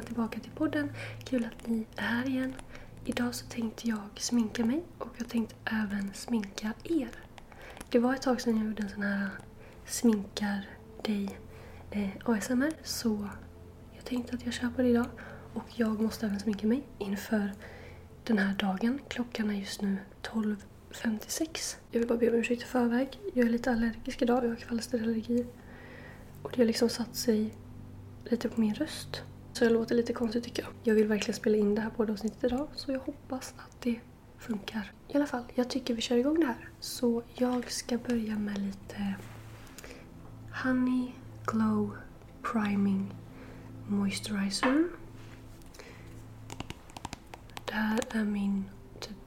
Välkomna tillbaka till podden. Kul att ni är här igen. Idag så tänkte jag sminka mig och jag tänkte även sminka er. Det var ett tag sedan jag gjorde en sån här sminkar dig eh, ASMR så jag tänkte att jag kör på det idag. Och jag måste även sminka mig inför den här dagen. Klockan är just nu 12.56. Jag vill bara be om ursäkt i förväg. Jag är lite allergisk idag, jag har kvalsterallergi. Och det har liksom satt sig lite på min röst. Så det låter lite konstigt tycker jag. Jag vill verkligen spela in det här poddavsnittet idag så jag hoppas att det funkar. I alla fall, jag tycker vi kör igång det här. Så jag ska börja med lite Honey Glow Priming Moisturizer. Det här är min typ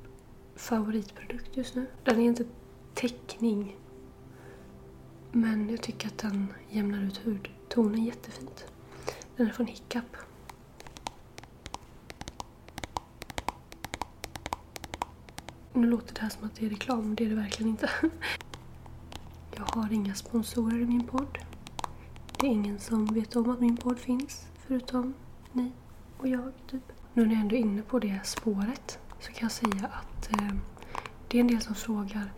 favoritprodukt just nu. Den är inte täckning. Men jag tycker att den jämnar ut hudtonen jättefint. Den är från Hiccup. Nu låter det här som att det är reklam, men det är det verkligen inte. Jag har inga sponsorer i min podd. Det är ingen som vet om att min podd finns, förutom ni och jag, typ. Nu när jag ändå är inne på det spåret så kan jag säga att eh, det är en del som frågar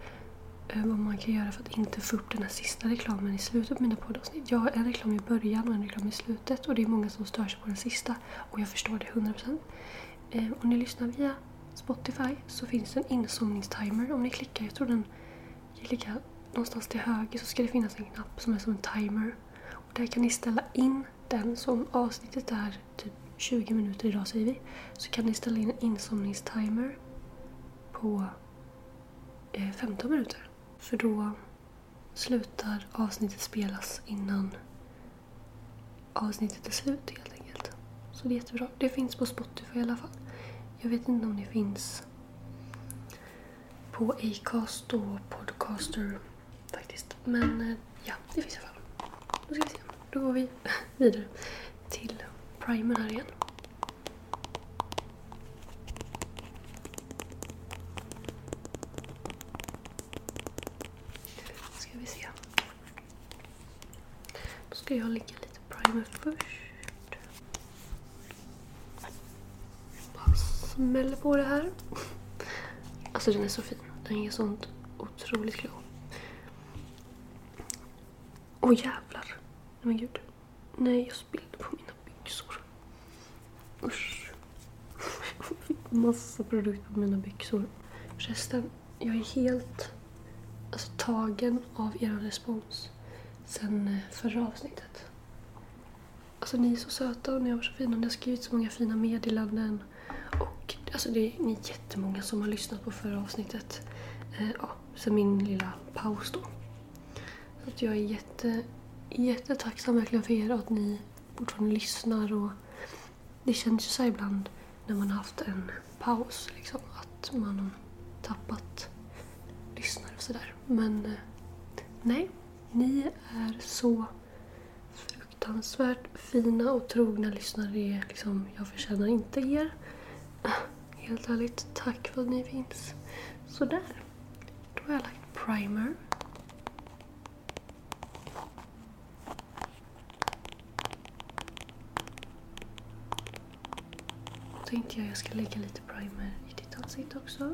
Eh, vad man kan göra för att inte få upp den här sista reklamen i slutet på mina poddavsnitt. Jag har en reklam i början och en reklam i slutet och det är många som stör sig på den sista och jag förstår det 100%. Eh, om ni lyssnar via Spotify så finns det en insomningstimer. Om ni klickar, jag tror den ligger någonstans till höger så ska det finnas en knapp som är som en timer. Och där kan ni ställa in den. Så om avsnittet är typ 20 minuter idag säger vi så kan ni ställa in en insomningstimer på eh, 15 minuter. För då slutar avsnittet spelas innan avsnittet är slut helt enkelt. Så det är jättebra. Det finns på Spotify i alla fall. Jag vet inte om det finns på Acast och Podcaster faktiskt. Men eh, ja, det finns i alla fall. Då ska vi se. Då går vi vidare till primern här igen. Ska vi se. Då ska jag lägga lite primer först. Bara smäller på det här. Alltså den är så fin. Den ger sånt otroligt glow. Åh oh, jävlar. Nej men gud. Nej, jag spillde på mina byxor. Usch. Jag fick massa produkter på mina byxor. Förresten, jag är helt alltså, tagen av er respons sen eh, förra avsnittet. Alltså ni är så söta och ni har varit så fina. Ni har skrivit så många fina meddelanden. Och alltså, det är, ni är jättemånga som har lyssnat på förra avsnittet. Eh, ja, sen min lilla paus då. Så att jag är jätte, jättetacksam verkligen för er och att ni fortfarande lyssnar. Och det känns ju så ibland när man har haft en paus, liksom, att man har tappat lyssnare och sådär. Men eh, nej, ni är så fruktansvärt fina och trogna lyssnare. Det är liksom, jag förtjänar inte er. Helt ärligt, tack för att ni finns. Sådär. Då har jag lagt primer. Då tänkte jag att jag ska lägga lite primer i ditt ansikte också.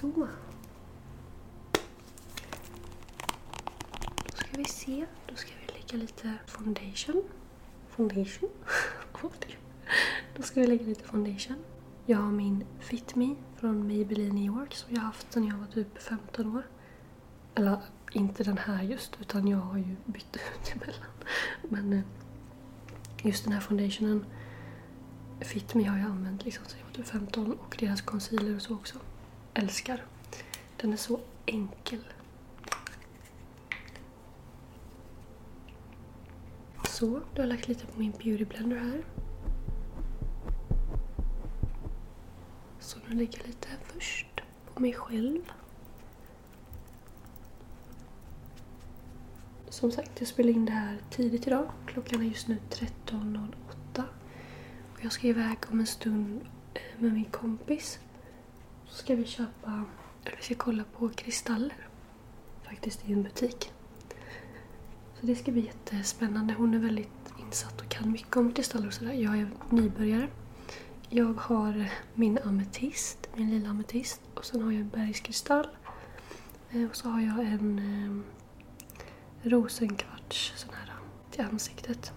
Så. Då ska vi se. Då ska vi lägga lite foundation. Foundation? Då ska vi lägga lite foundation. Jag har min Fit Me från Maybelline New York som jag har haft sedan jag var typ 15 år. Eller inte den här just, utan jag har ju bytt ut emellan. Men eh, just den här foundationen Fit Me har jag använt liksom sedan jag var typ 15 och deras concealer och så också. Älskar. Den är så enkel. Så, då har jag lagt lite på min beauty blender här. Så nu lägger jag lite först på mig själv. Som sagt, jag spelar in det här tidigt idag. Klockan är just nu 13.08. Och jag ska iväg om en stund eh, med min kompis. Så ska vi köpa, eller vi ska kolla på kristaller. Faktiskt i en butik. Så det ska bli jättespännande. Hon är väldigt insatt och kan mycket om kristaller och sådär. Jag är nybörjare. Jag har min ametist, min lilla ametist. Och sen har jag en bergskristall. Eh, och så har jag en eh, rosenkvarts sån här till ansiktet.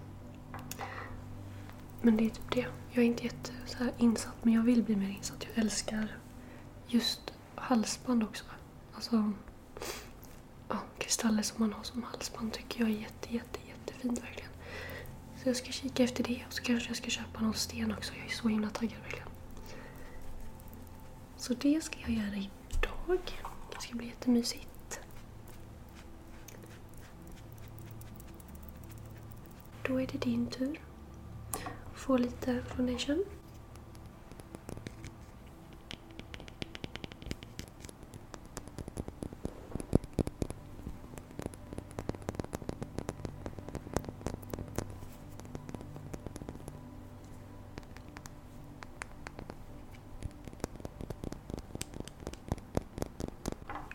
Men det är typ det. Jag är inte jätte så här insatt men jag vill bli mer insatt. Jag älskar just halsband också. Alltså ja, kristaller som man har som halsband tycker jag är jätte, jätte, jättefint verkligen. Så jag ska kika efter det och så kanske jag ska köpa någon sten också. Jag är så himla taggad verkligen. Så det ska jag göra idag. Det ska bli jättemysigt. Då är det din tur. Få lite foundation.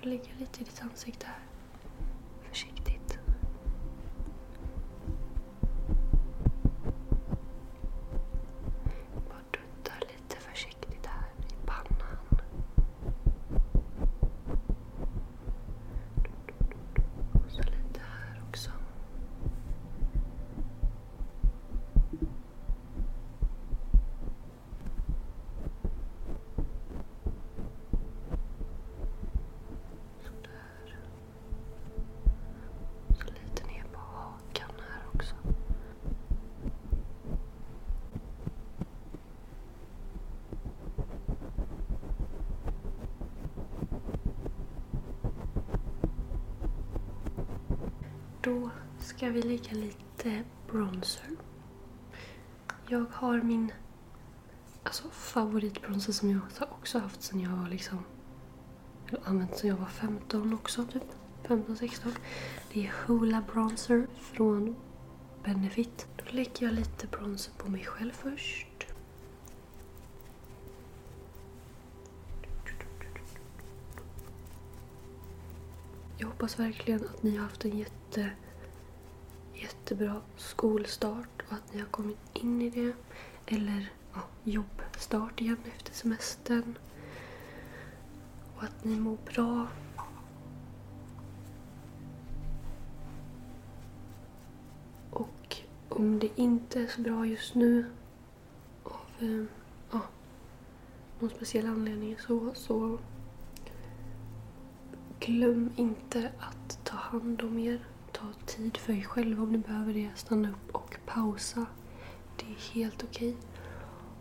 Lägga lite i ditt ansikte här. Försiktigt. Bara dutta lite försiktigt här i pannan. Och så lite här också. Sådär. Så lite ner på hakan här också. Då ska vi lägga lite bronzer. Jag har min alltså, favoritbronzer som jag också haft sen jag var liksom jag har använt sen jag var 15 också, typ. 15-16. Det är Hoola Bronzer från Benefit. Då lägger jag lite bronzer på mig själv först. Jag hoppas verkligen att ni har haft en jätte, jättebra skolstart och att ni har kommit in i det. Eller ja, jobbstart igen efter semestern och att ni mår bra. Och om det inte är så bra just nu av eh, ja, någon speciell anledning så, så glöm inte att ta hand om er. Ta tid för er själva om ni behöver det. Stanna upp och pausa. Det är helt okej.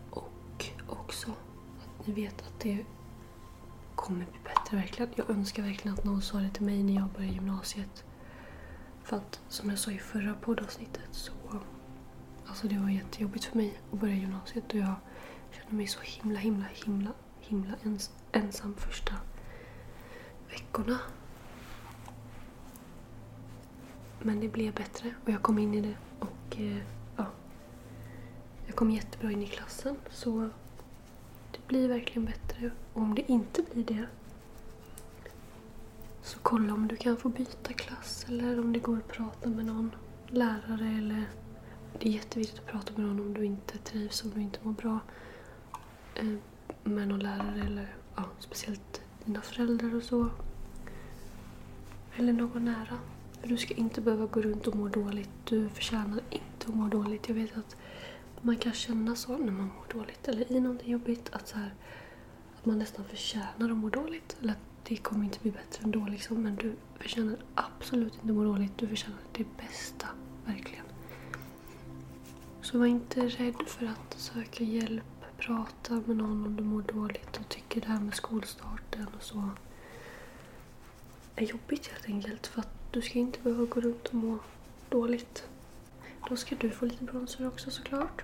Och också att ni vet att det kommer bli bättre verkligen. Jag önskar verkligen att någon sa det till mig när jag började gymnasiet. För att som jag sa i förra poddavsnittet så alltså det var jättejobbigt för mig att börja gymnasiet och jag kände mig så himla himla himla himla ens, ensam första veckorna. Men det blev bättre och jag kom in i det och eh, ja. Jag kom jättebra in i klassen så det blir verkligen bättre. Och om det inte blir det så kolla om du kan få byta klass eller om det går att prata med någon lärare eller det är jätteviktigt att prata med någon om du inte trivs, om du inte mår bra eh, med någon lärare eller ja, speciellt dina föräldrar och så. Eller någon nära. Du ska inte behöva gå runt och må dåligt. Du förtjänar inte att må dåligt. Jag vet att man kan känna så när man mår dåligt eller i någonting jobbigt. Att, så här, att man nästan förtjänar att må dåligt. Eller att det kommer inte bli bättre ändå liksom. Men du förtjänar absolut inte att må dåligt. Du förtjänar det bästa. Verkligen. Så var inte rädd för att söka hjälp. Prata med någon om du mår dåligt och tycker det här med skolstarten och så är jobbigt helt enkelt. För att du ska inte behöva gå runt och må dåligt. Då ska du få lite bronzer också såklart.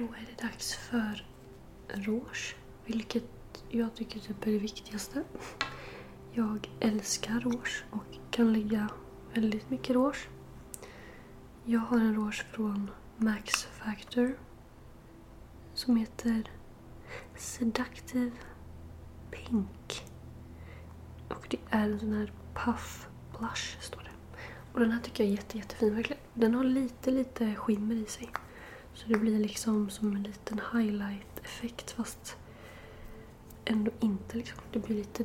Då är det dags för rouge. Vilket jag tycker typ är det viktigaste. Jag älskar rouge och kan lägga väldigt mycket rouge. Jag har en rouge från Max Factor. Som heter Seductive Pink. Och det är en sån här puff blush står det. Och den här tycker jag är jätte, jättefin verkligen. Den har lite, lite skimmer i sig. Så det blir liksom som en liten highlight-effekt fast ändå inte liksom. Det blir lite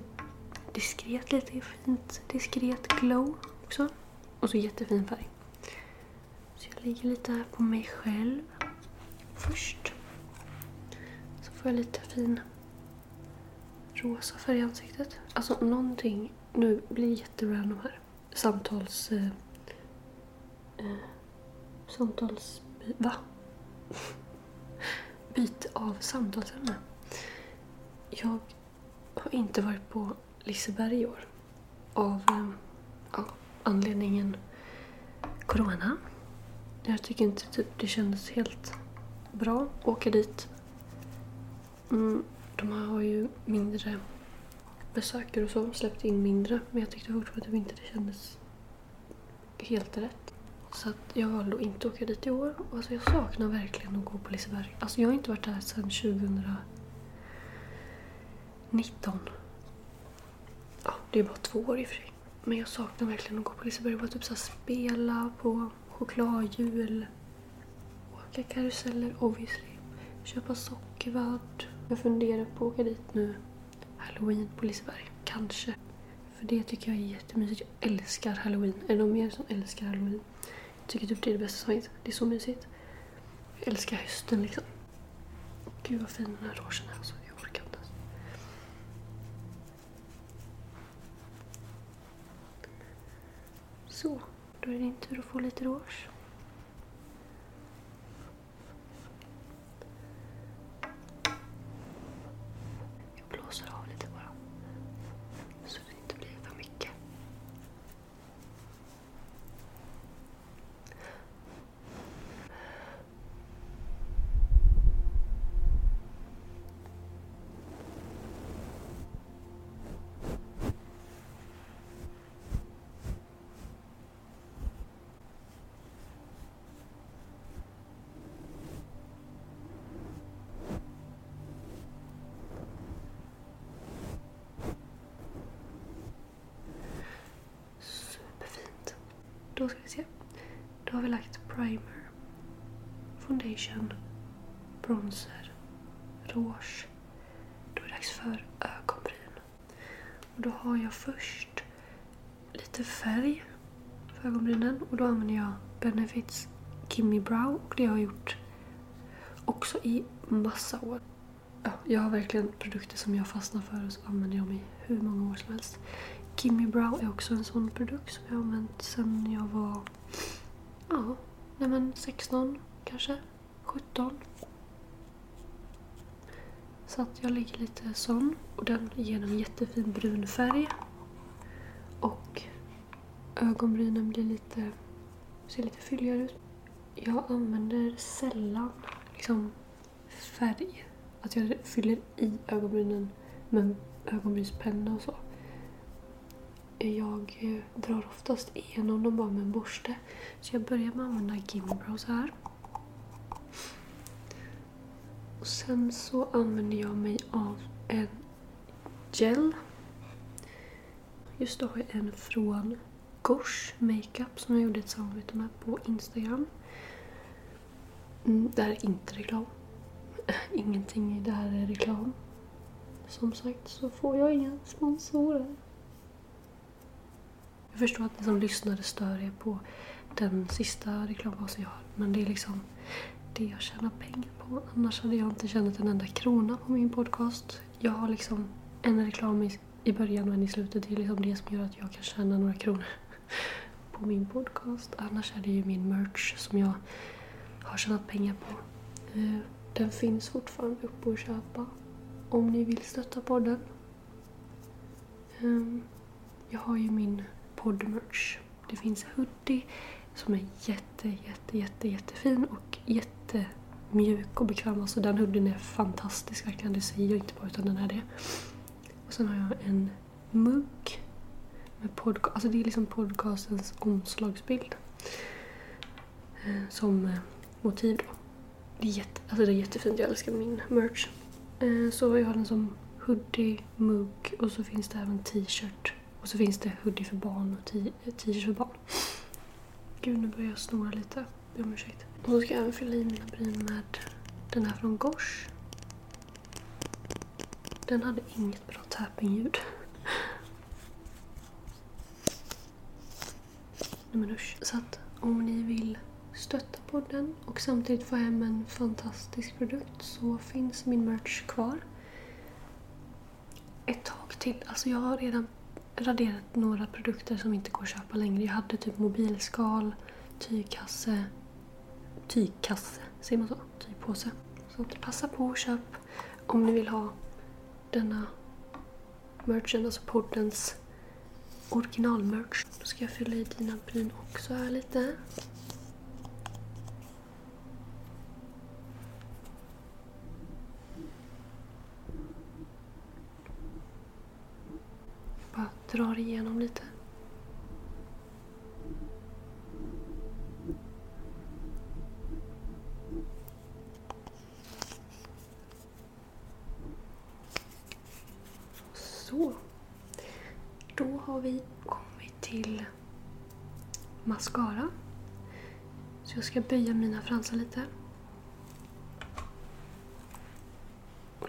diskret, lite fint diskret glow också. Och så jättefin färg. Så jag lägger lite här på mig själv först. Så får jag lite fin rosa färg i ansiktet. Alltså någonting, nu blir det jätterandom här. Samtals... Eh, eh, samtals... Va? Byte av samtalsämne. Jag har inte varit på Liseberg i år. Av ehm, ja, anledningen Corona. Jag tycker inte typ, det kändes helt bra att åka dit. Mm, de har ju mindre besökare och så, släppt in mindre. Men jag tyckte fortfarande typ inte det kändes helt rätt. Så att jag valde att inte åka dit i år. Och alltså jag saknar verkligen att gå på Liseberg. Alltså jag har inte varit där sedan 2019. Ja, det är bara två år i och för sig. Men jag saknar verkligen att gå på Liseberg. Bara typ så spela på chokladhjul. Åka karuseller obviously. Köpa sockervadd. Jag funderar på att åka dit nu. Halloween på Liseberg. Kanske. För det tycker jag är jättemysigt. Jag älskar halloween. Är det någon mer som älskar halloween? Tycker typ det är det bästa som finns. Det är så mysigt. Jag älskar hösten liksom. Gud vad fin den här rogen är alltså. Jag orkar inte ens. Så, då är det din tur att få lite rouge. Då ska vi se. Då har vi lagt primer, foundation, bronzer, rouge. Då är det dags för ögonbryn. Och då har jag först lite färg för ögonbrynen och då använder jag Benefits Kimmy Brow och det har jag gjort också i massa år. Ja, jag har verkligen produkter som jag fastnar för och så använder jag mig hur många år som helst. Kimmy Brow är också en sån produkt som jag har använt sedan jag var ja, nej men 16 kanske, 17. Så att jag lägger lite sån och den ger en jättefin brun färg. Och ögonbrynen blir lite, ser lite fylligare ut. Jag använder sällan liksom färg. Att jag fyller i ögonbrynen med ögonbrynspenna och så. Jag eh, drar oftast igenom dem bara med en borste. Så jag börjar med att använda Gimbro så här. Och sen så använder jag mig av en gel. Just då har jag en från Gosh Makeup som jag gjorde ett samarbete med på Instagram. Mm, det här är inte reklam. Ingenting i det här är reklam. Som sagt så får jag inga sponsorer. Jag förstår att ni som lyssnade stör er på den sista reklambasen jag har. Men det är liksom det jag tjänar pengar på. Annars hade jag inte tjänat en enda krona på min podcast. Jag har liksom en reklam i, i början och en i slutet. Det är liksom det som gör att jag kan tjäna några kronor på min podcast. Annars är det ju min merch som jag har tjänat pengar på. Eh, den finns fortfarande uppe att köpa om ni vill stötta podden. Ehm, jag har ju min poddmerch. Det finns hoodie som är jätte, jätte, jätte, jättefin och jättemjuk och bekväm. Alltså den hoodien är fantastisk verkligen. Det säger jag inte bara utan den är det. Och sen har jag en mugg med podcast. Alltså det är liksom podcastens omslagsbild. Eh, Som eh, motiv då. Det är, jätte, alltså det är jättefint. Jag älskar min merch. Eh, Så jag har den som hoodie, mugg och så finns det även t-shirt. Och så finns det hoodie för barn och t-shirt för barn. Gud, nu börjar jag snora lite. Be om ursäkt. Och så ska jag även fylla i mina bryn med den här från Gosh. Den hade inget bra tapping-ljud. Nej men usch. Så att om ni vill stötta podden och samtidigt få hem en fantastisk produkt så finns min merch kvar. Ett tag till. Alltså jag har redan raderat några produkter som inte går att köpa längre. Jag hade typ mobilskal, tygkasse, tygkasse, säger man så? Tygpåse. Så passa på och köp om ni vill ha denna merchen, alltså poddens originalmerch. Då ska jag fylla i dina bryn också här lite. Bara drar igenom lite. Så. Då har vi kommit till mascara. Så jag ska böja mina fransar lite.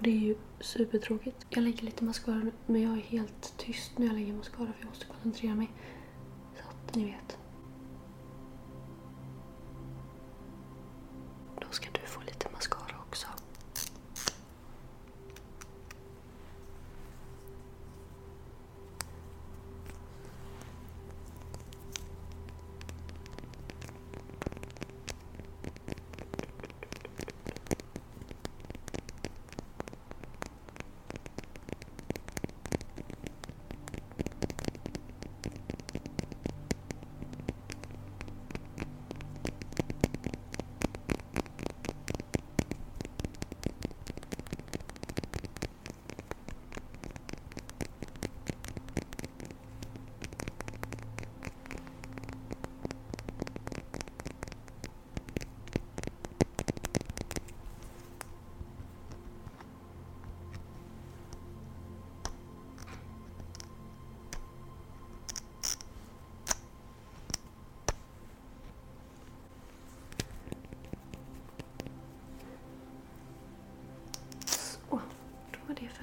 Det är ju supertråkigt. Jag lägger lite mascara nu, men jag är helt tyst när jag lägger mascara för jag måste koncentrera mig. Så att ni vet.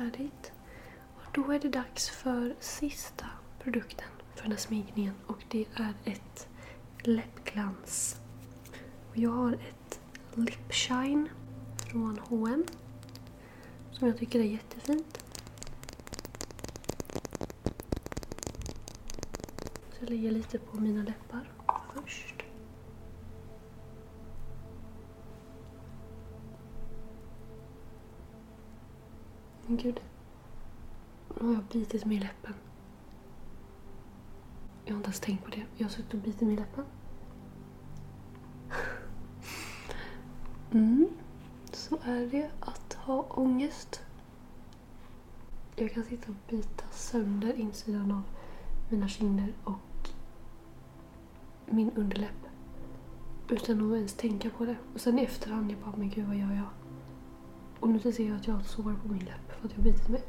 Färdigt. Och då är det dags för sista produkten för den här sminkningen och det är ett läppglans. Och jag har ett Lip Shine från H&M som jag tycker är jättefint. Så jag lägger lite på mina läppar först. Men gud. Nu har jag bitit mig i läppen. Jag har inte ens tänkt på det. Jag har suttit och bitit mig i läppen. Mm. Så är det att ha ångest. Jag kan sitta och bita sönder insidan av mina kinder och min underläpp. Utan att ens tänka på det. Och sen i efterhand, jag bara, men gud vad gör jag? Och nu ser jag att jag har ett sår på min läpp för att jag har bitit mig.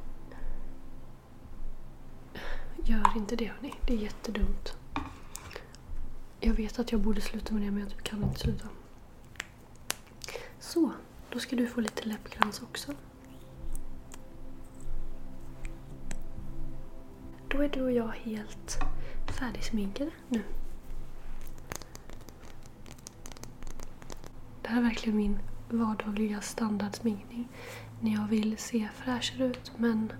Gör inte det hörni, det är jättedumt. Jag vet att jag borde sluta med det men jag kan inte sluta. Så, då ska du få lite läppglans också. Då är du och jag helt färdigsminkade nu. Det här är verkligen min vardagliga standardsminkning. När jag vill se fräschare ut men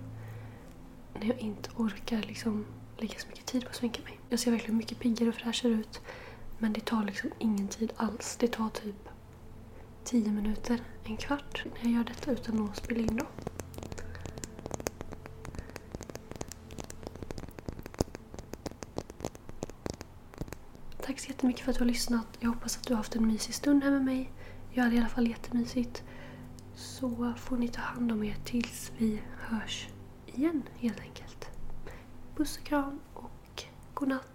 när jag inte orkar liksom lägga så mycket tid på att sminka mig. Jag ser verkligen mycket piggare och fräschare ut men det tar liksom ingen tid alls. Det tar typ 10 minuter, en kvart när jag gör detta utan att spela in då. Tack så jättemycket för att du har lyssnat. Jag hoppas att du har haft en mysig stund här med mig. Jag hade i alla fall jättemysigt. Så får ni ta hand om er tills vi hörs igen helt enkelt. Puss och kram och godnatt.